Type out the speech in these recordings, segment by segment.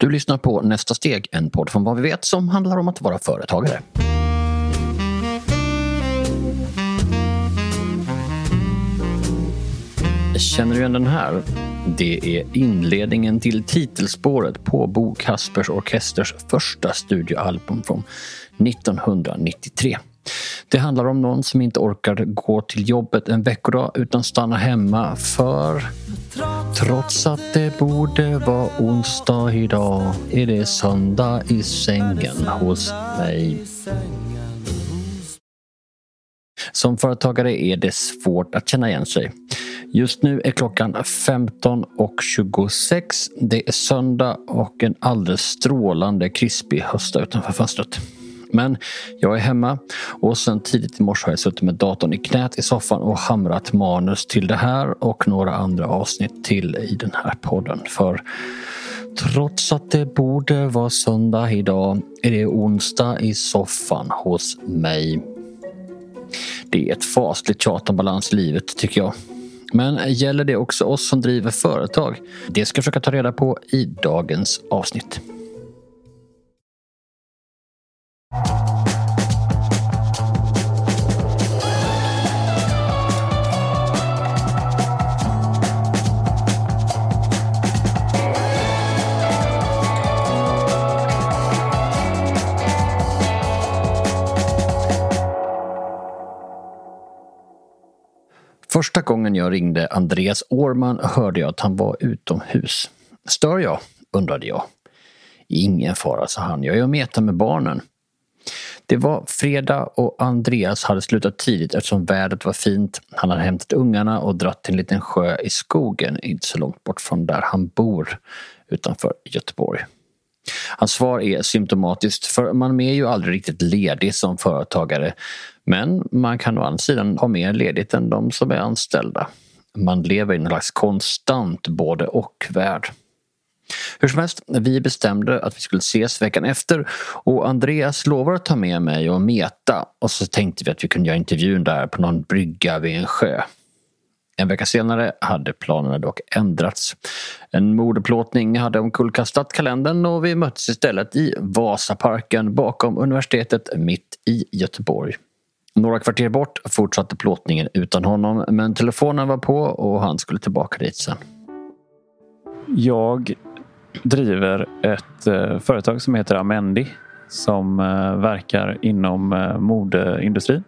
Du lyssnar på Nästa steg, en podd från vad vi vet som handlar om att vara företagare. Känner du igen den här? Det är inledningen till titelspåret på Bo Kaspers Orkesters första studioalbum från 1993. Det handlar om någon som inte orkar gå till jobbet en veckodag utan stannar hemma för Trots att det borde vara onsdag idag är det söndag i sängen hos mig. Som företagare är det svårt att känna igen sig. Just nu är klockan 15.26. Det är söndag och en alldeles strålande krispig höst utanför fönstret. Men jag är hemma och sen tidigt i morse har jag suttit med datorn i knät i soffan och hamrat manus till det här och några andra avsnitt till i den här podden. För trots att det borde vara söndag idag är det onsdag i soffan hos mig. Det är ett fasligt tjat om balans i livet tycker jag. Men gäller det också oss som driver företag? Det ska jag försöka ta reda på i dagens avsnitt. Första gången jag ringde Andreas Årman hörde jag att han var utomhus. Stör jag? undrade jag. Ingen fara, sa han. Jag är och metar med barnen. Det var fredag och Andreas hade slutat tidigt eftersom vädret var fint. Han hade hämtat ungarna och dratt till en liten sjö i skogen inte så långt bort från där han bor utanför Göteborg. Hans svar är symptomatiskt för man är ju aldrig riktigt ledig som företagare. Men man kan å andra sidan ha mer ledigt än de som är anställda. Man lever i en slags konstant både och-värld. Hur som helst, vi bestämde att vi skulle ses veckan efter och Andreas lovar att ta med mig och Meta och så tänkte vi att vi kunde göra intervjun där på någon brygga vid en sjö. En vecka senare hade planerna dock ändrats. En modeplåtning hade omkullkastat kalendern och vi möttes istället i Vasaparken bakom universitetet mitt i Göteborg. Några kvarter bort fortsatte plåtningen utan honom men telefonen var på och han skulle tillbaka dit sen. Jag driver ett eh, företag som heter Amendi som eh, verkar inom eh, modeindustrin.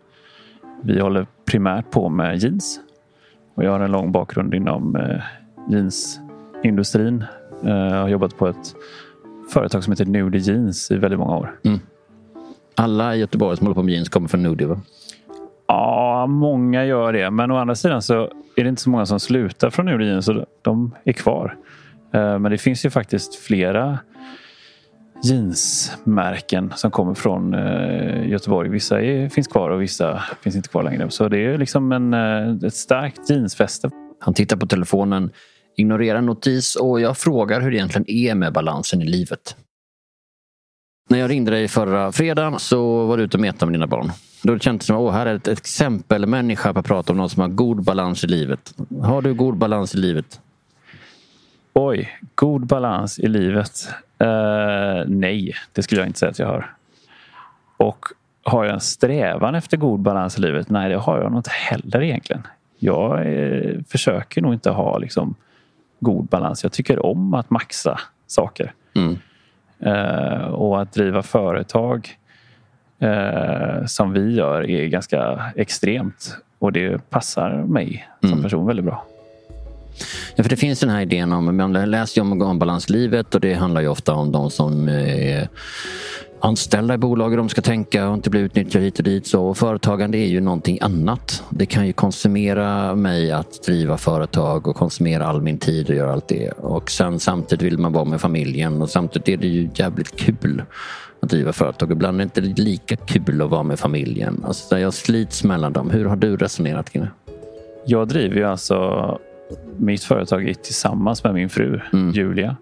Vi håller primärt på med jeans och jag har en lång bakgrund inom jeansindustrin. Jag har jobbat på ett företag som heter Nudie Jeans i väldigt många år. Mm. Alla i Göteborg som håller på med jeans kommer från Nudie va? Ja, många gör det. Men å andra sidan så är det inte så många som slutar från Nudie Jeans. Så de är kvar. Eh, men det finns ju faktiskt flera jeansmärken som kommer från eh, Göteborg. Vissa är, finns kvar och vissa finns inte kvar längre. Så det är liksom en, eh, ett starkt jeansfäste. Han tittar på telefonen, ignorerar notis och jag frågar hur det egentligen är med balansen i livet. När jag ringde dig förra fredagen så var du ute och metade med dina barn. Då kändes det som att här är ett exempel människa på att prata om någon som har god balans i livet. Har du god balans i livet? Oj, god balans i livet? Uh, nej, det skulle jag inte säga att jag har. Och har jag en strävan efter god balans i livet? Nej, det har jag nog inte heller egentligen. Jag eh, försöker nog inte ha liksom, god balans. Jag tycker om att maxa saker. Mm. Uh, och att driva företag uh, som vi gör är ganska extremt. Och det passar mig som mm. person väldigt bra. Ja, för det finns den här idén om, man läser ju om balanslivet och det handlar ju ofta om de som är anställda i bolag och de ska tänka och inte bli utnyttjade hit och dit. Så och företagande är ju någonting annat. Det kan ju konsumera mig att driva företag och konsumera all min tid och göra allt det. Och sen samtidigt vill man vara med familjen och samtidigt är det ju jävligt kul att driva företag. Ibland är det inte lika kul att vara med familjen. Alltså, jag slits mellan dem. Hur har du resonerat kring det? Jag driver ju alltså mitt företag tillsammans med min fru mm. Julia.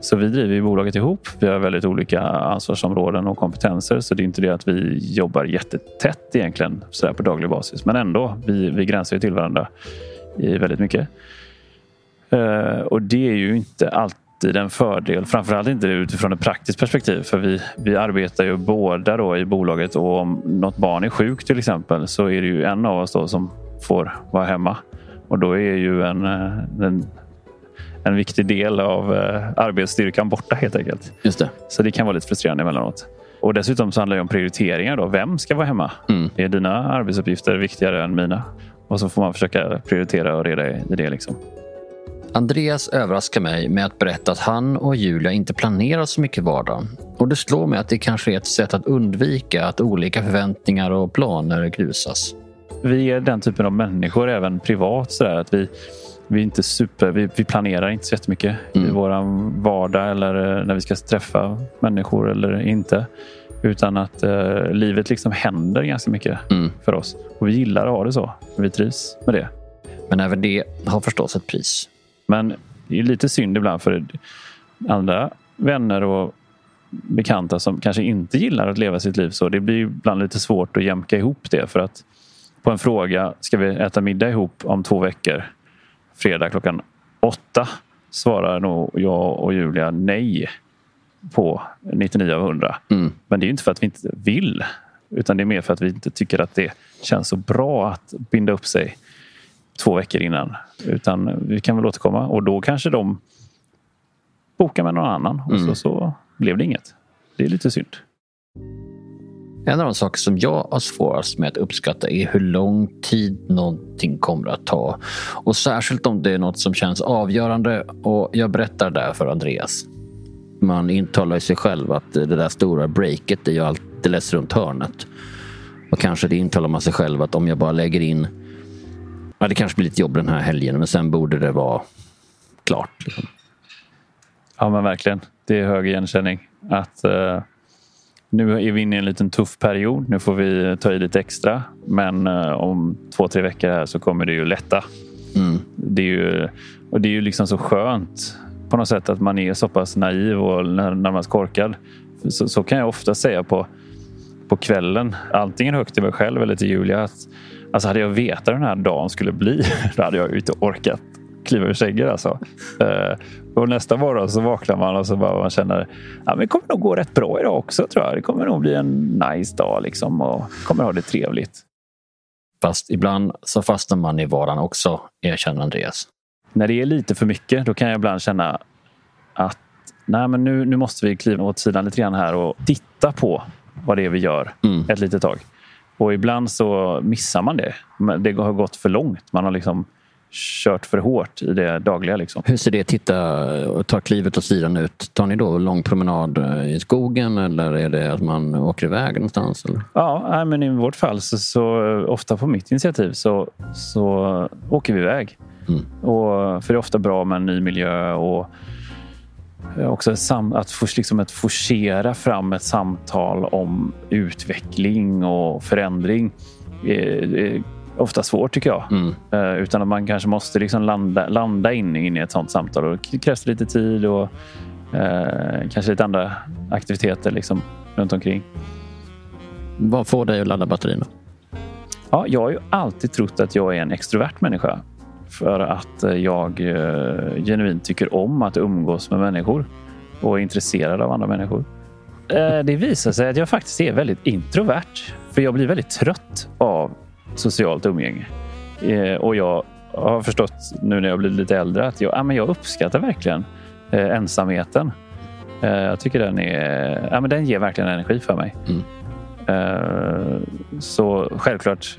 Så vi driver bolaget ihop. Vi har väldigt olika ansvarsområden och kompetenser. Så det är inte det att vi jobbar jättetätt egentligen så på daglig basis. Men ändå, vi, vi gränsar ju till varandra i väldigt mycket. Uh, och det är ju inte alltid alltid en fördel. Framförallt inte utifrån ett praktiskt perspektiv. För vi, vi arbetar ju båda då i bolaget och om något barn är sjukt till exempel så är det ju en av oss då som får vara hemma. Och då är ju en, eh, en, en viktig del av eh, arbetsstyrkan borta helt enkelt. Just det. Så det kan vara lite frustrerande emellanåt. Och dessutom så handlar det om prioriteringar. Då. Vem ska vara hemma? Mm. Är dina arbetsuppgifter viktigare än mina? Och så får man försöka prioritera och reda i det. Liksom. Andreas överraskar mig med att berätta att han och Julia inte planerar så mycket vardag. Och det slår mig att det kanske är ett sätt att undvika att olika förväntningar och planer grusas. Vi är den typen av människor även privat. Så där, att vi, vi, är inte super, vi, vi planerar inte så jättemycket Mm. i vår vardag eller eh, när vi ska träffa människor eller inte. Utan att eh, livet liksom händer ganska mycket Mm. för oss. Och vi gillar att ha det så. Vi trivs med det. Men även det har förstås ett pris. Men det är lite synd ibland för andra vänner och bekanta som kanske inte gillar att leva sitt liv så. Det blir ibland lite svårt att jämka ihop det för att på en fråga, ska vi äta middag ihop om två veckor? Fredag klockan åtta svarar nog jag och Julia nej på 99 av 100. Mm. Men det är inte för att vi inte vill utan det är mer för att vi inte tycker att det känns så bra att binda upp sig två veckor innan. Utan vi kan väl återkomma och då kanske de bokar med någon annan och så, Mm. så blev det inget. Det är lite synd. En av de saker som jag har svårast med att uppskatta är hur lång tid någonting kommer att ta. Och särskilt om det är något som känns avgörande och jag berättar där för Andreas. Man intalar sig själv att det där stora breaket är ju alldeles runt hörnet. Och kanske det intalar man sig själv att om jag bara lägger in... Ja, det kanske blir lite jobb den här helgen men sen borde det vara klart. Liksom. Ja men verkligen. Det är hög igenkänning. Att, eh, nu är vi inne i en liten tuff period. Nu får vi ta i lite extra. Men eh, om två, tre veckor här så kommer det ju lätta. Mm. Det är ju, och det är ju liksom så skönt på något sätt att man är så pass naiv och när- närmast korkad. Så, så kan jag ofta säga på, på kvällen, antingen högt till mig själv eller till Julia. Att, alltså hade jag vetat hur den här dagen skulle bli, då hade jag ju inte orkat kliva ur sängen. Alltså. Eh, och nästa morgon så vaknar man och så bara man känner ja, det kommer nog gå rätt bra idag också. tror jag. Det kommer nog bli en nice dag liksom, och kommer ha det trevligt. Fast ibland så fastnar man i vardagen också, erkänner Andreas. när det är lite för mycket då kan jag ibland känna att nej, men nu, nu måste vi kliva åt sidan lite grann här och titta på vad det är vi gör Mm. ett litet tag. Och ibland så missar man det. Det har gått för långt. Man har liksom kört för hårt i det dagliga. Liksom. Hur ser det titta och ta klivet åt sidan ut? Tar ni då lång promenad eh, i skogen eller är det att man åker iväg någonstans? Eller? Ja, men i vårt fall så, så ofta på mitt initiativ så, så åker vi iväg. Mm. Och, för det är ofta bra med en ny miljö och också sam, att, liksom att forcera fram ett samtal om utveckling och förändring är, är ofta svårt tycker jag. Mm. Eh, utan att man kanske måste liksom landa, landa in, in i ett sånt samtal. Och det krävs lite tid och eh, kanske lite andra aktiviteter liksom, runt omkring. Vad får dig att ladda batterierna? Ja, jag har ju alltid trott att jag är en extrovert människa. För att eh, jag eh, genuint tycker om att umgås med människor och är intresserad av andra människor. Eh, det visar sig att jag faktiskt är väldigt introvert. För jag blir väldigt trött av socialt umgänge. Eh, och jag har förstått nu när jag blivit lite äldre att jag, ja, men jag uppskattar verkligen eh, ensamheten. Eh, jag tycker den, är, ja, men den ger verkligen energi för mig. Mm. Eh, så självklart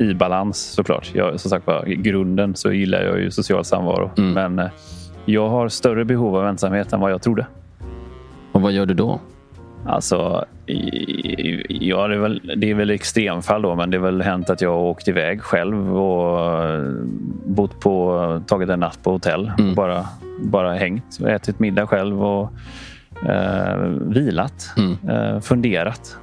i balans såklart. Jag, som sagt var, i grunden så gillar jag ju social samvaro. Mm. Men eh, jag har större behov av ensamhet än vad jag trodde. Och vad gör du då? Alltså, i- ja, det, är väl, det är väl extremfall då, men det är väl hänt att jag har åkt iväg själv och eh, bott på, tagit en natt på hotell Mm. och bara, bara hängt. Ätit middag själv och eh, vilat, Mm. eh, funderat.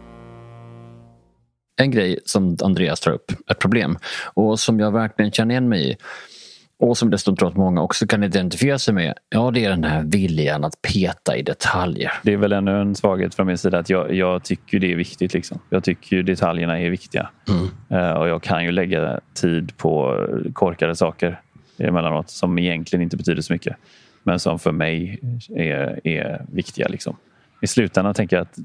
En grej som Andreas tar upp, ett problem, och som jag verkligen känner igen mig i och som dessutom tror att många också kan identifiera sig med, ja det är den här viljan att peta i detaljer. Det är väl ännu en svaghet från min sida att jag, jag tycker det är viktigt. Liksom. Jag tycker ju detaljerna är viktiga. Mm. Eh, och jag kan ju lägga tid på korkade saker emellanåt som egentligen inte betyder så mycket. men som för mig är, är viktiga. Liksom. I slutändan tänker jag att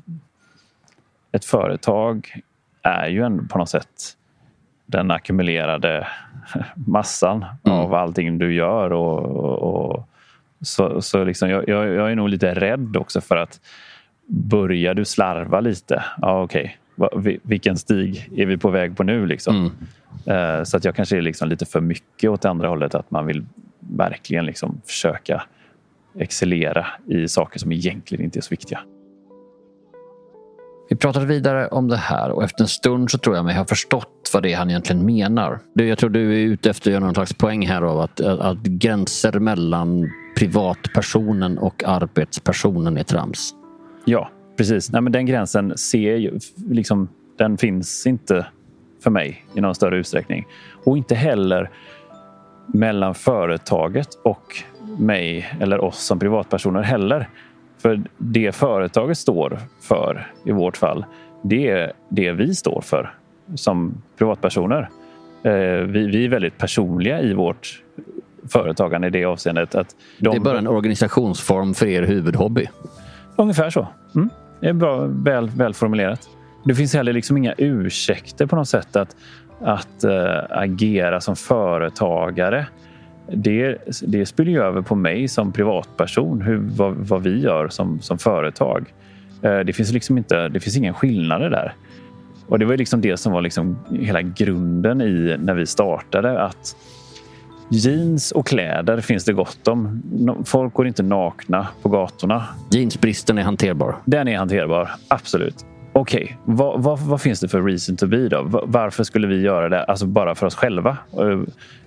ett företag är ju ändå på något sätt den ackumulerade massan mm. av allting du gör. Och, och, och så så liksom, jag, jag, är nog lite rädd också för att börjar du slarva lite, ja okej, okay. vilken stig är vi på väg på nu? Liksom? Mm. Uh, så att jag kanske är liksom lite för mycket åt andra hållet, att man vill verkligen liksom försöka excellera i saker som egentligen inte är så viktiga. Vi pratade vidare om det här och efter en stund så tror jag mig ha förstått vad det är han egentligen menar. Jag tror du är ute efter att göra någon slags poäng här av att, eh, att gränser mellan privatpersonen och arbetspersonen är trams. Ja, precis. Nej, men den gränsen ser ju, liksom, den finns inte för mig i någon större utsträckning. Och inte heller mellan företaget och mig eller oss som privatpersoner heller. För det företaget står för i vårt fall, det är det vi står för som privatpersoner. Eh, vi, vi är väldigt personliga i vårt företagande i det avseendet. Att de... Det är bara en organisationsform för er huvudhobby? Ungefär så. Mm. Det är bra, väl, väl formulerat. Det finns heller liksom inga ursäkter på något sätt att, att äh, agera som företagare det, det spiller ju över på mig som privatperson, hur, vad, vad vi gör som, som företag. Eh, det finns liksom inte, det finns ingen skillnad där. Och det var liksom det som var liksom hela grunden i när vi startade. att Jeans och kläder finns det gott om. Folk går inte nakna på gatorna. Jeansbristen är hanterbar. Den är hanterbar, absolut. Okej, okay. vad, vad, vad, finns det för reason to be då? Varför skulle vi göra det alltså bara för oss själva?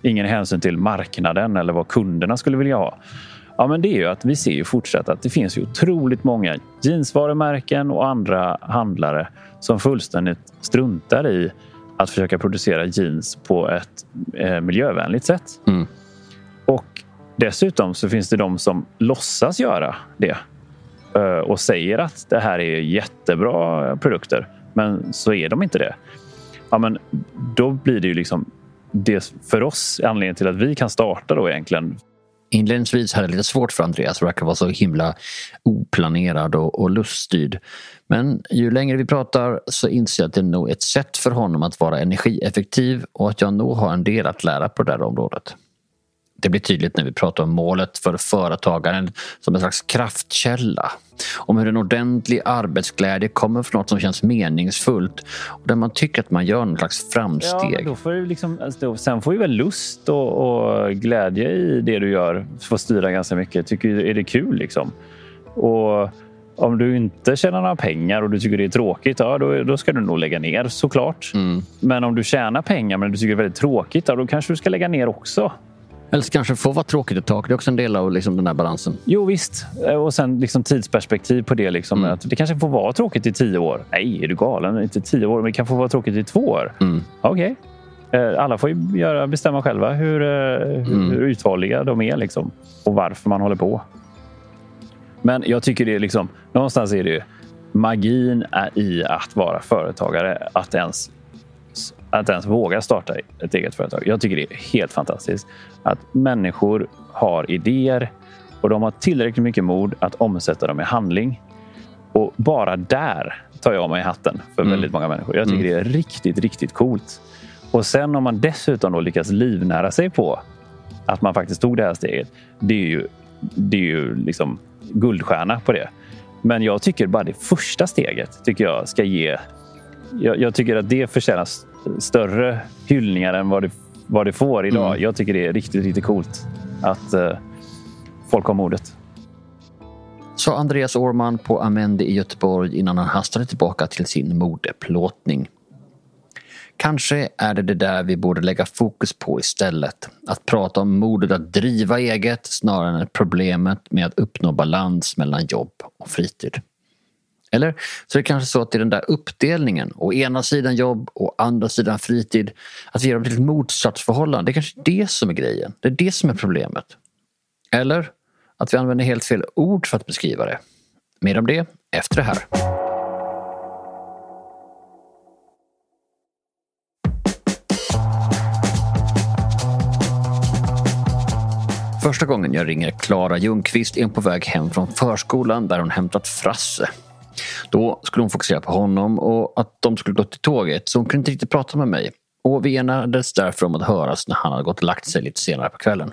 Ingen hänsyn till marknaden eller vad kunderna skulle vilja ha. Ja, men det är ju att vi ser ju fortsatt att det finns ju otroligt många jeansvarumärken och andra handlare som fullständigt struntar i att försöka producera jeans på ett eh, miljövänligt sätt. Mm. Och dessutom så finns det de som låtsas göra det Eh, Eh, och säger att det här är jättebra produkter, men så är de inte det. Ja, men då blir det ju liksom det för oss anledningen till att vi kan starta då egentligen. Inledningsvis hade jag lite svårt för Andreas, verkar vara så himla oplanerad och, och luststyrd. Men ju längre vi pratar så inser jag att det är nog ett sätt för honom att vara energieffektiv och att jag nog har en del att lära på det här området. Det blir tydligt när vi pratar om målet för företagaren som en slags kraftkälla. Om hur en ordentlig arbetsglädje kommer från något som känns meningsfullt och där man tycker att man gör något slags framsteg. Ja, då får du liksom, alltså, sen får ju väl lust och, och, glädje i det du gör få styra ganska mycket. Tycker är det kul liksom. Och om du inte tjänar några pengar och du tycker det är tråkigt, ja, då, då ska du nog lägga ner såklart. Mm. Men om du tjänar pengar men du tycker det är väldigt tråkigt, ja, då kanske du ska lägga ner också. Eller så kanske få vara tråkigt ett tag. Det är också en del av liksom den här balansen. Jo visst. Och sen liksom tidsperspektiv på det. Liksom, mm. att det kanske får vara tråkigt i tio år. Nej, är du galen? Inte tio år, men det kan få vara tråkigt i två år. Mm. Okej. Okay. Eh, alla får ju göra, bestämma själva hur, eh, hur, mm. hur uthålliga de är liksom, och varför man håller på. Men jag tycker det är liksom, någonstans är det ju magin är i att vara företagare. Att ens att ens våga starta ett eget företag. Jag tycker det är helt fantastiskt att människor har idéer och de har tillräckligt mycket mod att omsätta dem i handling. Och bara där tar jag mig hatten för mm. väldigt många människor. Jag tycker mm. det är riktigt, riktigt coolt. Och sen om man dessutom då lyckas livnära sig på att man faktiskt tog det här steget. Det är ju, det är ju liksom guldstjärna på det. Men jag tycker bara det första steget tycker jag ska ge... Jag, jag tycker att det förtjänar större hyllningar än vad det, vad det får idag. Mm. Jag tycker det är riktigt, riktigt coolt att eh, folk har modet. Sa Andreas Årman på Amendi i Göteborg innan han hastade tillbaka till sin modeplåtning. Kanske är det det där vi borde lägga fokus på istället. Att prata om modet att driva eget snarare än problemet med att uppnå balans mellan jobb och fritid. Eller så är det kanske så att det är den där uppdelningen, å ena sidan jobb och andra sidan fritid, att vi gör dem till ett motsatsförhållande. Det är kanske det som är grejen. Det är det som är problemet. Eller att vi använder helt fel ord för att beskriva det. Mer om det efter det här. Första gången jag ringer Klara Ljungqvist är hon på väg hem från förskolan där hon hämtat Frasse. Då skulle hon fokusera på honom och att de skulle gå till tåget så hon kunde inte riktigt prata med mig. Och vi enades därför om att höras när han hade gått och lagt sig lite senare på kvällen.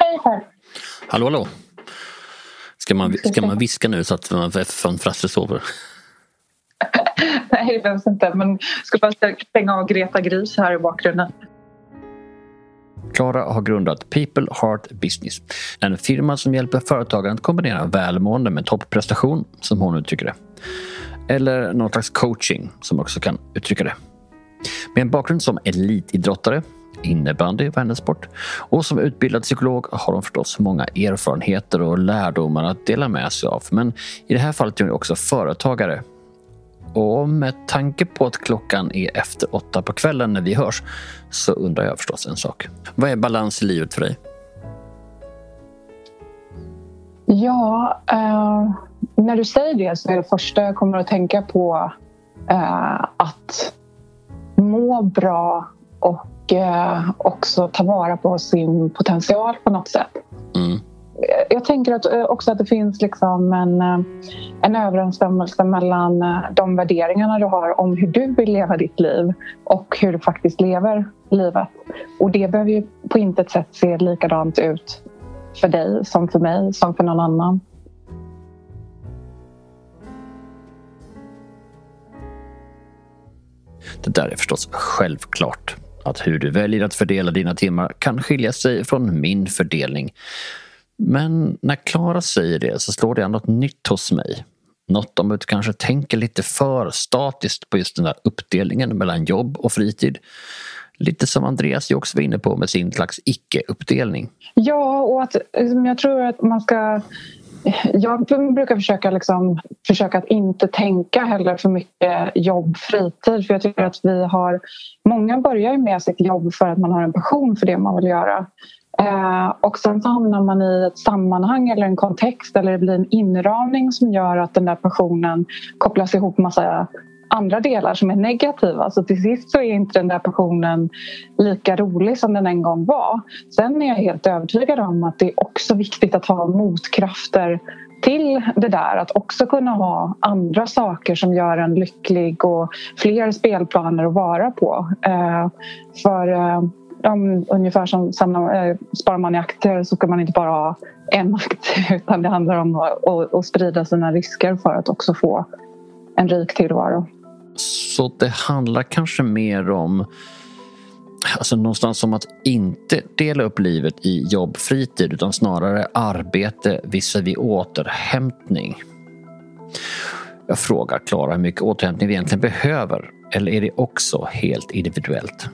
Hej, hej. Hallå, hallå. Ska man, ska man viska nu så att man från Frasse sover? Nej, det behövs inte. Men jag ska bara stänga av Greta Gris här i bakgrunden. Klara har grundat People Heart Business. En firma som hjälper företagen att kombinera välmående med topprestation, som hon uttrycker det. Eller någon slags coaching, som också kan uttrycka det. Med en bakgrund som elitidrottare, innebandy var hennes sport, och som utbildad psykolog har hon förstås många erfarenheter och lärdomar att dela med sig av. Men i det här fallet är hon också företagare och med tanke på att klockan är efter åtta på kvällen när vi hörs så undrar jag förstås en sak. Vad är balans i livet för dig? Ja, eh, när du säger det så är det första jag kommer att tänka på eh, att må bra och eh, också ta vara på sin potential på något sätt. Mm jag tänker att, eh, också att det finns liksom en, eh, en överensstämmelse mellan eh, de värderingarna du har om hur du vill leva ditt liv och hur du faktiskt lever livet. Och det behöver ju på intet sätt se likadant ut för dig som för mig som för någon annan. Det där är förstås självklart. Att hur du väljer att fördela dina timmar kan skilja sig från min fördelning. Men när Klara säger det så slår det an något nytt hos mig. Något om att du kanske tänker lite för statiskt på just den där uppdelningen mellan jobb och fritid. Lite som Andreas ju också var inne på med sin slags icke-uppdelning. Ja, och att liksom, jag tror att man ska jag brukar försöka, liksom, försöka att inte tänka heller för mycket jobb, fritid. För jag tycker att vi har... Många börjar med sitt jobb för att man har en passion för det man vill göra. Eh, och sen så hamnar man i ett sammanhang eller en kontext eller det blir en inramning som gör att den där passionen kopplas ihop med massa andra delar som är negativa. Så till sist så är inte den där passionen lika rolig som den en gång var. Sen är jag helt övertygad om att det är också viktigt att ha motkrafter till det där. Att också kunna ha andra saker som gör en lycklig och fler spelplaner att vara på. Eh, för eh, de, ungefär som samlar, eh, sparar man i aktier så ska man inte bara ha en aktie utan det handlar om att, att, att sprida sina risker för att också få en rik tillvaro. Så det handlar kanske mer om Alltså någonstans som att inte dela upp livet i jobb, fritid utan snarare arbete visavi återhämtning. Jag frågar Klara hur mycket återhämtning vi egentligen behöver eller är det också helt individuellt?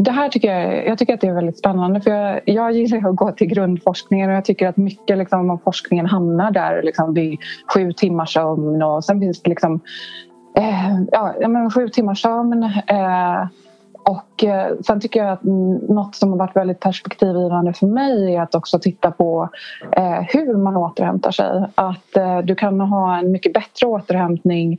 Det här tycker jag, jag tycker att det är väldigt spännande för jag, jag gillar att gå till grundforskningen och jag tycker att mycket liksom, av forskningen hamnar där liksom, vid sju timmars sömn och sen finns det liksom eh, ja, men sju timmars sömn eh, och eh, sen tycker jag att något som har varit väldigt perspektivgivande för mig är att också titta på eh, hur man återhämtar sig. Att eh, du kan ha en mycket bättre återhämtning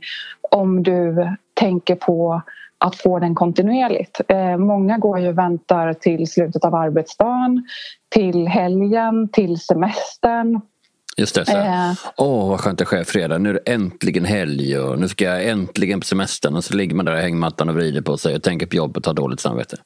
om du tänker på att få den kontinuerligt. Eh, många går ju och väntar till slutet av arbetsdagen, till helgen, till semestern. Just det. Åh, eh. oh, vad skönt det är fredag. Nu är det äntligen helg och nu ska jag äntligen på semestern. Och så ligger man där i hängmattan och vrider på sig och tänker på jobbet och har dåligt samvete.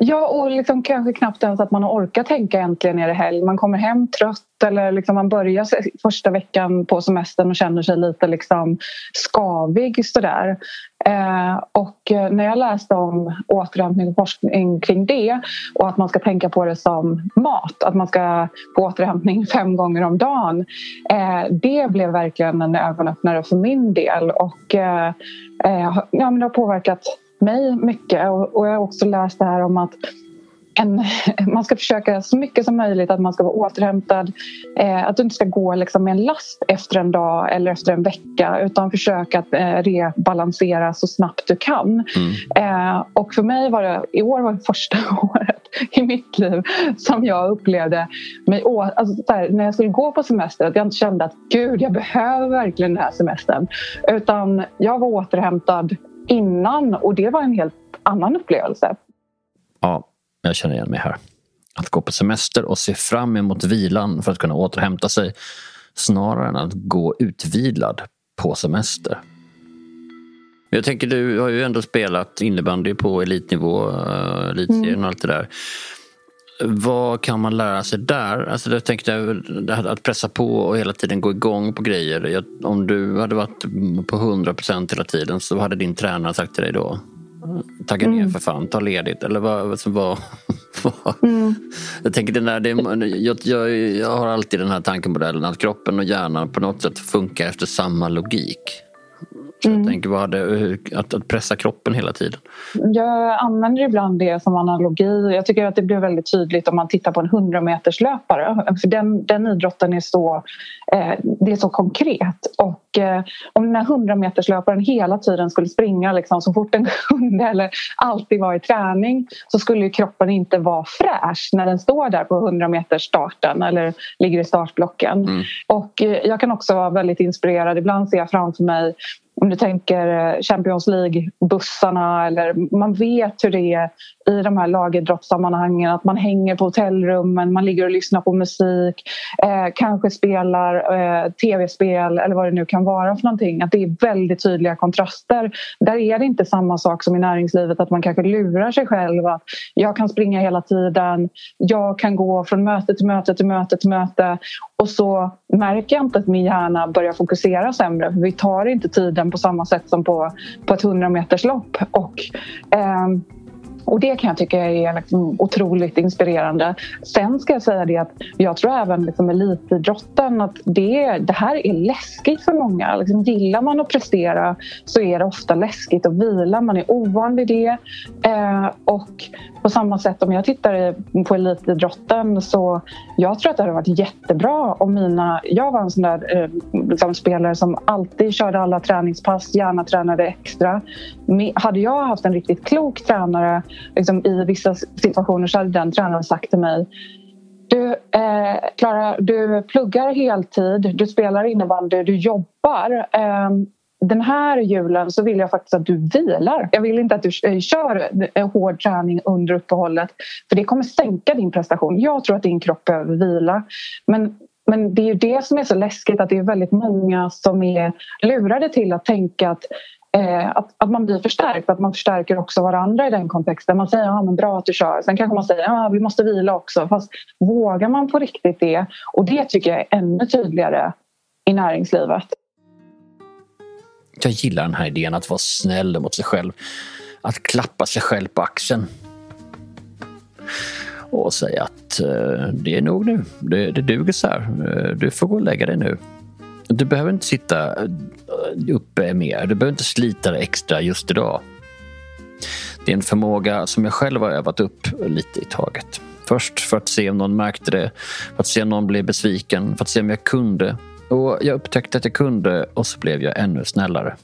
Ja, och liksom kanske knappt ens att man orkar tänka äntligen är det helg. Man kommer hem trött eller liksom man börjar första veckan på semestern och känner sig lite liksom skavig sådär. Eh, och eh, när jag läste om återhämtning och forskning kring det och att man ska tänka på det som mat, att man ska få återhämtning fem gånger om dagen. Eh, det blev verkligen en ögonöppnare för min del och eh, eh ja, men det har påverkat mig mycket och, jag har också läst det här om att en, man ska försöka så mycket som möjligt att man ska vara återhämtad. Eh, att du inte ska gå liksom med en last efter en dag eller efter en vecka utan försöka att eh, rebalansera så snabbt du kan. Mm. Eh, och för mig var det, i år var det första året i mitt liv som jag upplevde mig alltså, här, när jag skulle gå på semester att jag inte kände att gud jag behöver verkligen den här semestern. Utan jag var återhämtad innan och det var en helt annan upplevelse. Ja, jag känner igen mig här. Att gå på semester och se fram emot vilan för att kunna återhämta sig snarare än att gå utvilad på semester. Jag tänker, du har ju ändå spelat innebandy på elitnivå, eh, elitserien och allt det där. Vad kan man lära sig där? Alltså jag tänkte att pressa på och hela tiden gå igång på grejer. Om du hade varit på 100 procent hela tiden så hade din tränare sagt till dig då Tagga ner mm. för fan, ta ledigt eller vad? vad, vad mm. Jag tänker den där, det, jag, jag, jag har alltid den här tankemodellen att kroppen och hjärnan på något sätt funkar efter samma logik. Så mm. jag tänker vad det, att, att pressa kroppen hela tiden. Jag använder ibland det som analogi. Jag tycker att det blir väldigt tydligt om man tittar på en 100 meterslöpare. För den, den idrotten är så, eh, det är så konkret. Och eh, om den här 100 meterslöparen hela tiden skulle springa liksom, så fort den kunde eller alltid vara i träning så skulle kroppen inte vara fräsch när den står där på 100 meters starten eller ligger i startblocken. Mm. Och eh, jag kan också vara väldigt inspirerad. Ibland ser jag framför mig om du tänker eh, Champions League-bussarna eller man vet hur det är i de här lagidrottssammanhangen att man hänger på hotellrummen, man ligger och lyssnar på musik, eh, kanske spelar eh, tv-spel eller vad det nu kan vara för någonting. Att det är väldigt tydliga kontraster. Där är det inte samma sak som i näringslivet att man kanske lurar sig själv att jag kan springa hela tiden, jag kan gå från möte till möte till möte till möte och så märker jag inte att min hjärna börjar fokusera sämre för vi tar inte tiden på samma sätt som på, på ett 100 meters lopp. Och, eh, och det kan jag tycka är liksom otroligt inspirerande. Sen ska jag säga det att jag tror även liksom elitidrotten att det, det här är läskigt för många. Liksom gillar man att prestera så är det ofta läskigt att vila. Man är ovan vid det. Eh, och på samma sätt om jag tittar på elitidrotten så jag tror att det hade varit jättebra om mina... Jag var en sån där eh, liksom spelare som alltid körde alla träningspass, gärna tränade extra. Men hade jag haft en riktigt klok tränare liksom, i vissa situationer så hade den tränaren sagt till mig du, eh, Klara, du pluggar heltid, du spelar innebandy, du jobbar. Eh, den här julen så vill jag faktiskt att du vilar. Jag vill inte att du eh, kör eh, hård träning under uppehållet för det kommer sänka din prestation. Jag tror att din kropp behöver vila. Men, men det är ju det som är så läskigt att det är väldigt många som är lurade till att tänka att Eh, att, att man blir förstärkt, att man förstärker också varandra i den kontexten. Man säger ja, men bra att du kör. Sen kanske man säger ja, vi måste vila också. Fast vågar man på riktigt det? Och det tycker jag är ännu tydligare i näringslivet. Jag gillar den här idén att vara snäll mot sig själv. Att klappa sig själv på axeln. Och säga att eh, det är nog nu. Det, det duger så här. Eh, du får gå och lägga dig nu. Du behöver inte sitta eh, uppe mer. Du behöver inte slita dig extra just idag. Det är en förmåga som jag själv har övat upp lite i taget. Först för att se om någon märkte det, för att se om någon blev besviken, för att se om jag kunde. Och jag upptäckte att jag kunde och så blev jag ännu snällare.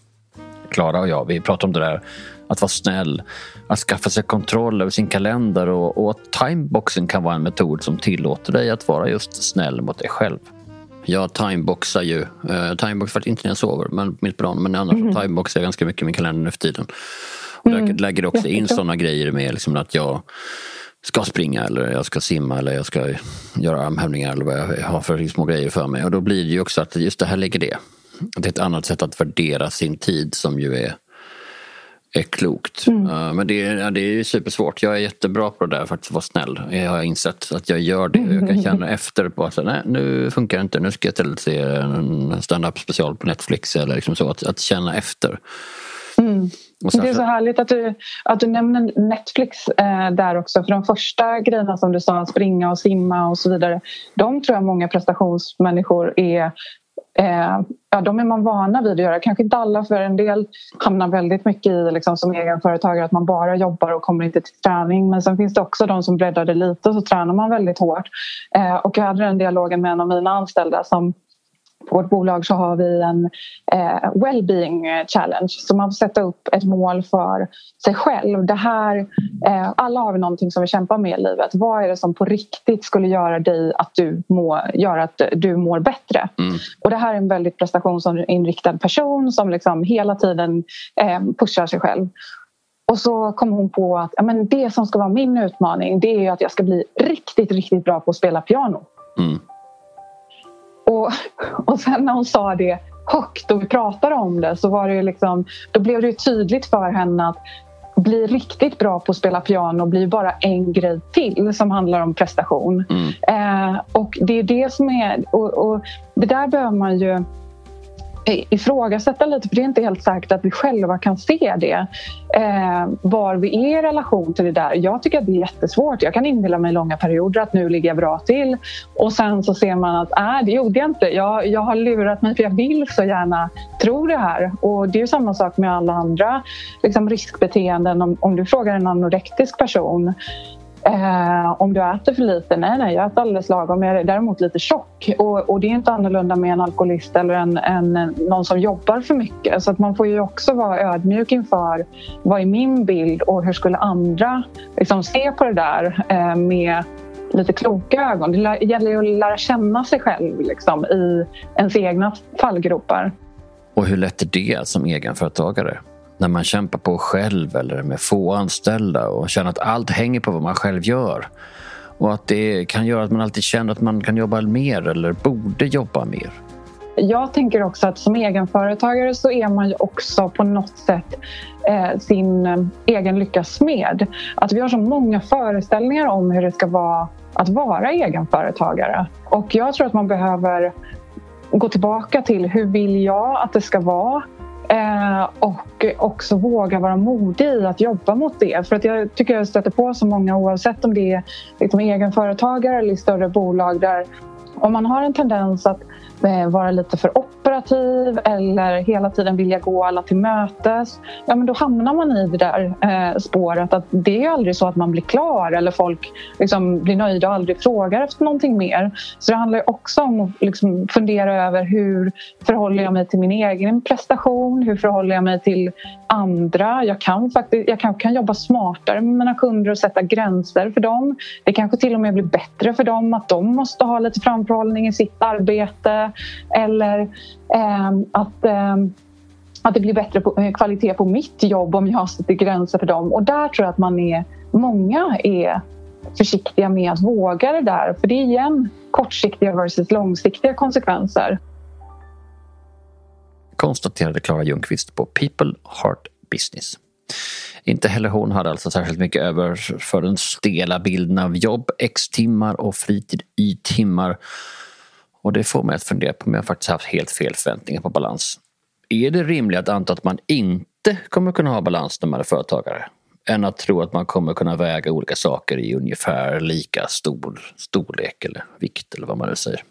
Klara och jag, vi pratade om det där att vara snäll, att skaffa sig kontroll över sin kalender och, och timeboxen kan vara en metod som tillåter dig att vara just snäll mot dig själv. Jag timeboxar ju. Uh, timebox för att inte när jag sover, men mitt på dagen. Men annars mm. timeboxar jag ganska mycket i min kalender nu för tiden. Och mm. där lägger också in sådana grejer med liksom att jag ska springa eller jag ska simma eller jag ska göra armhävningar eller vad jag har för små grejer för mig. Och då blir det ju också att just det här ligger det. Det är ett annat sätt att värdera sin tid som ju är är klokt. Mm. Uh, men det är, ja, det är supersvårt. Jag är jättebra på det där, faktiskt vara snäll. Jag har insett att jag gör det. Jag kan känna efter på att nej, nu funkar det inte. Nu ska jag istället se en stand-up special på Netflix eller liksom så. Att, att känna efter. Mm. Det är så härligt att du, att du nämner Netflix eh, där också. För de första grejerna som du sa, springa och simma och så vidare. De tror jag många prestationsmänniskor är Eh, ja, de är man vana vid att göra. Kanske inte alla, för en del hamnar väldigt mycket i liksom, som egenföretagare att man bara jobbar och kommer inte till träning. Men sen finns det också de som breddar det lite och så tränar man väldigt hårt. Eh, och jag hade den dialogen med en av mina anställda som på vårt bolag så har vi en eh, well-being challenge. Så man får sätta upp ett mål för sig själv. Det här, eh, alla har vi någonting som vi kämpar med i livet. Vad är det som på riktigt skulle göra dig att du må, göra att du mår bättre? Mm. Och det här är en väldigt prestationsinriktad person som liksom hela tiden eh, pushar sig själv. Och så kom hon på att ja, men det som ska vara min utmaning det är att jag ska bli riktigt, riktigt bra på att spela piano. Mm. Och, och sen när hon sa det högt och vi pratade om det så var det liksom, då blev det tydligt för henne att bli riktigt bra på att spela piano blir bara en grej till som handlar om prestation. Mm. Eh, och det är det som är... Och, och, det där behöver man ju ifrågasätta lite för det är inte helt säkert att vi själva kan se det. Eh, var vi är i relation till det där. Jag tycker att det är jättesvårt. Jag kan inbilla mig långa perioder att nu ligger jag bra till och sen så ser man att äh, det gjorde jag inte. Jag, jag har lurat mig för jag vill så gärna tro det här. Och det är samma sak med alla andra liksom riskbeteenden. Om, om du frågar en anorektisk person Eh, om du äter för lite? Nej, nej, jag äter alldeles lagom. Jag är däremot lite tjock. Och, och det är inte annorlunda med en alkoholist eller en, en, någon som jobbar för mycket. Så att man får ju också vara ödmjuk inför vad är min bild och hur skulle andra liksom, se på det där eh, med lite kloka ögon. Det gäller ju att lära känna sig själv liksom, i ens egna fallgropar. Och hur lätt är det som egenföretagare? När man kämpar på själv eller med få anställda och känner att allt hänger på vad man själv gör. Och att det kan göra att man alltid känner att man kan jobba mer eller borde jobba mer. Jag tänker också att som egenföretagare så är man ju också på något sätt eh, sin eh, egen lyckas smed. Att vi har så många föreställningar om hur det ska vara att vara egenföretagare. Och jag tror att man behöver gå tillbaka till hur vill jag att det ska vara? Eh, och också våga vara modig i att jobba mot det. För att jag tycker jag stöter på så många oavsett om det är liksom egenföretagare eller i större bolag där om man har en tendens att eh, vara lite för operativ eller hela tiden vilja gå alla till mötes, ja men då hamnar man i det där eh, spåret att det är aldrig så att man blir klar eller folk liksom blir nöjda och aldrig frågar efter någonting mer. Så det handlar också om att liksom fundera över hur förhåller jag mig till min egen prestation? Hur förhåller jag mig till andra? Jag kan, faktiskt, jag kan, kan jobba smartare med mina kunder och sätta gränser för dem. Det kanske till och med blir bättre för dem att de måste ha lite framför framförhållning i sitt arbete eller eh, att eh, att det blir bättre på, eh, kvalitet på mitt jobb om jag sätter gränser för dem. Och där tror jag att man är, många är försiktiga med att våga det där. För det är igen kortsiktiga versus långsiktiga konsekvenser. Konstaterade Klara Ljungqvist på People Heart Business. Inte heller hon hade alltså särskilt mycket över för den stela bilden av jobb, X-timmar och fritid, Y-timmar och det får mig att fundera på om jag faktiskt haft helt fel förväntningar på balans. Är det rimligt att anta att man inte kommer kunna ha balans när man är företagare? Än att tro att man kommer kunna väga olika saker i ungefär lika stor storlek eller vikt eller vad man nu säger.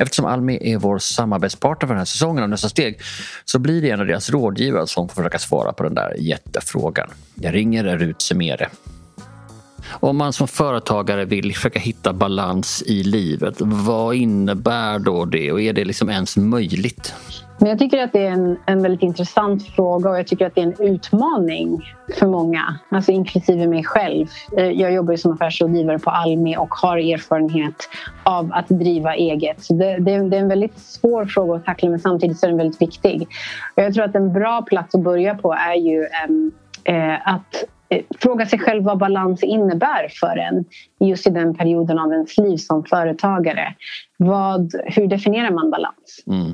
Eftersom Almi är vår samarbetspartner för den här säsongen och nästa steg så blir det en av deras rådgivare som får försöka svara på den där jättefrågan. Jag ringer Rut Semere om man som företagare vill försöka hitta balans i livet, vad innebär då det och är det liksom ens möjligt? Men jag tycker att det är en, en väldigt intressant fråga och jag tycker att det är en utmaning för många, alltså inklusive mig själv. Eh, jag jobbar ju som affärsrådgivare på Almi och har erfarenhet av att driva eget. Så det, det, det, är en väldigt svår fråga att tackla men samtidigt så är den väldigt viktig. Och jag tror att en bra plats att börja på är ju eh, att fråga sig själv vad balans innebär för en just i den perioden av ens liv som företagare. Vad, hur definierar man balans? Mm.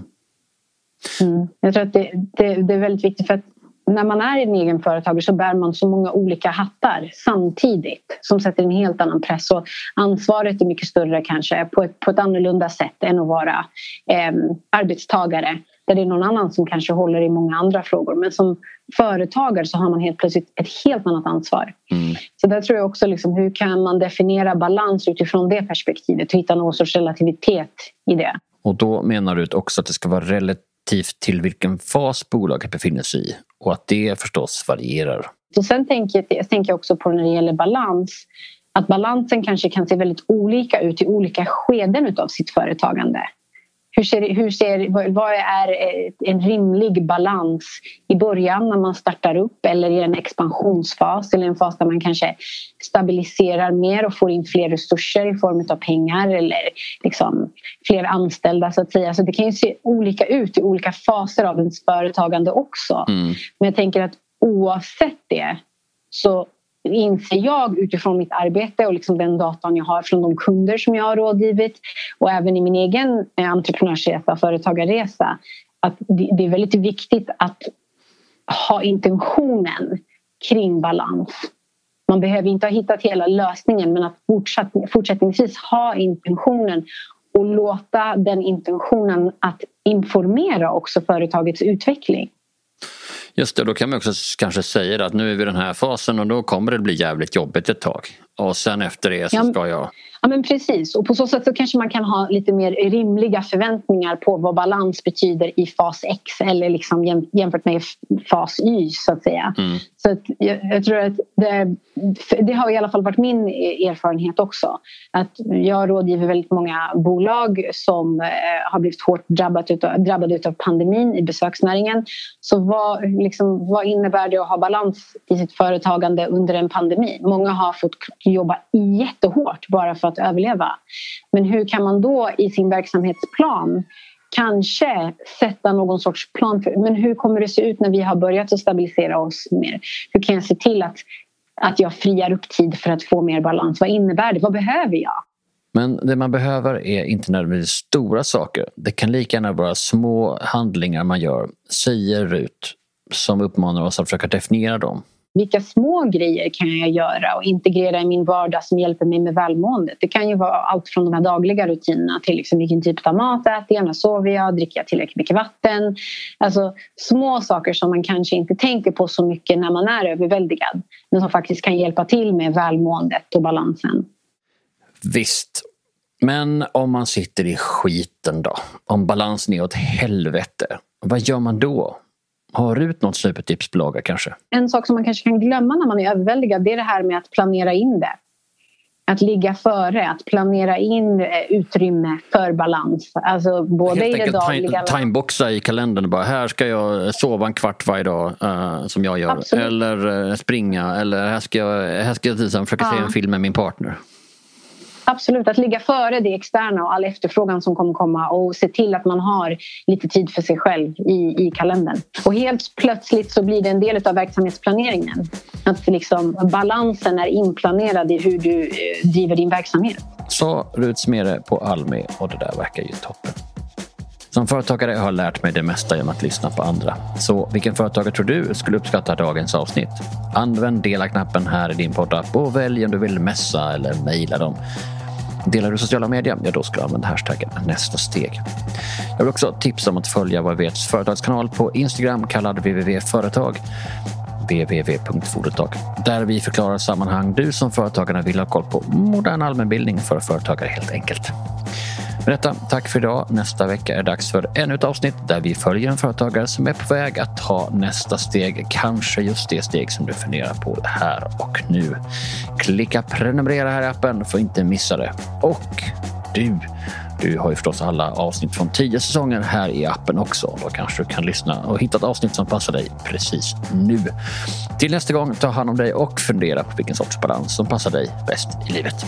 Mm. Jag tror att det, det, det, är väldigt viktigt för att när man är en egen företagare så bär man så många olika hattar samtidigt som sätter en helt annan press. Och ansvaret är mycket större kanske på ett, på ett annorlunda sätt än att vara eh, arbetstagare där det är någon annan som kanske håller i många andra frågor. Men som företagare så har man helt plötsligt ett helt annat ansvar. Mm. Så där tror jag också liksom, hur kan man definiera balans utifrån det perspektivet och hitta någon sorts relativitet i det. Och då menar du också att det ska vara relativt till vilken fas bolaget befinner sig i och att det förstås varierar. Och sen tänker jag, tänker jag också på när det gäller balans att balansen kanske kan se väldigt olika ut i olika skeden av sitt företagande. Hur ser, hur ser, vad är en rimlig balans i början när man startar upp eller i en expansionsfas eller en fas där man kanske stabiliserar mer och får in fler resurser i form av pengar eller liksom fler anställda så att säga. Så det kan ju se olika ut i olika faser av ens företagande också. Mm. Men jag tänker att oavsett det så inser jag utifrån mitt arbete och liksom den datan jag har från de kunder som jag har rådgivit och även i min egen eh, entreprenörsresa företagarresa att det är väldigt viktigt att ha intentionen kring balans. Man behöver inte ha hittat hela lösningen men att fortsatt, fortsättningsvis ha intentionen och låta den intentionen att informera också företagets utveckling. Just det, då kan man också kanske säga att nu är vi i den här fasen och då kommer det bli jävligt jobbigt ett tag. Och sen efter det så ska jag... Ja men precis och på så sätt så kanske man kan ha lite mer rimliga förväntningar på vad balans betyder i fas X eller liksom jämfört med fas Y så att säga. Mm. Så jag, jag, tror att det, det, har i alla fall varit min erfarenhet också. Att jag rådgiver väldigt många bolag som eh, har blivit hårt drabbat utav, drabbade av pandemin i besöksnäringen. Så vad, liksom, vad innebär det att ha balans i sitt företagande under en pandemi? Många har fått jobba jättehårt bara för att överleva. Men hur kan man då i sin verksamhetsplan kanske sätta någon sorts plan för men hur kommer det se ut när vi har börjat att stabilisera oss mer? Hur kan jag se till att, att jag friar upp tid för att få mer balans? Vad innebär det? Vad behöver jag? Men det man behöver är inte nödvändigtvis stora saker. Det kan lika gärna vara små handlingar man gör, säger RUT, som uppmanar oss att försöka definiera dem vilka små grejer kan jag göra och integrera i min vardag som hjälper mig med välmåendet? Det kan ju vara allt från de här dagliga rutinerna till liksom vilken typ av mat äter jag, när sover jag, dricker jag tillräckligt mycket vatten? Alltså små saker som man kanske inte tänker på så mycket när man är överväldigad men som faktiskt kan hjälpa till med välmåendet och balansen. Visst. Men om man sitter i skiten då? Om balansen är åt helvete, vad gör man då? Har Rut något supertips på lager kanske? En sak som man kanske kan glömma när man är överväldigad det är det här med att planera in det. Att ligga före, att planera in eh, utrymme för balans. Alltså både Helt i det dagliga... Timeboxa i kalendern bara, här ska jag sova en kvart varje dag uh, som jag gör. Absolut. Eller uh, springa eller här ska jag, här ska jag försöka ja. se en film med min partner. Absolut, att ligga före det externa och all efterfrågan som kommer komma och se till att man har lite tid för sig själv i, i kalendern. Och helt plötsligt så blir det en del av verksamhetsplaneringen. Att liksom balansen är inplanerad i hur du eh, driver din verksamhet. Sa Rut Smere på Almi och det där verkar ju toppen. Som företagare har jag lärt mig det mesta genom att lyssna på andra. Så vilken företagare tror du skulle uppskatta dagens avsnitt? Använd dela-knappen här i din poddapp och välj om du vill messa eller mejla dem. Delar du sociala medier? Ja, då ska du använda hashtaggen nästa steg. Jag vill också tipsa om att följa vad företagskanal på Instagram kallad www.företag www.foretag där vi förklarar sammanhang du som företagare vill ha koll på. Modern allmänbildning för företagare helt enkelt. Med detta, tack för idag. Nästa vecka är det dags för ännu ett avsnitt där vi följer en företagare som är på väg att ta nästa steg. Kanske just det steg som du funderar på här och nu. Klicka prenumerera här i appen för att inte missa det. Och du du har ju förstås alla avsnitt från tio säsonger här i appen också. Då kanske du kan lyssna och hitta ett avsnitt som passar dig precis nu. Till nästa gång, ta hand om dig och fundera på vilken sorts balans som passar dig bäst i livet.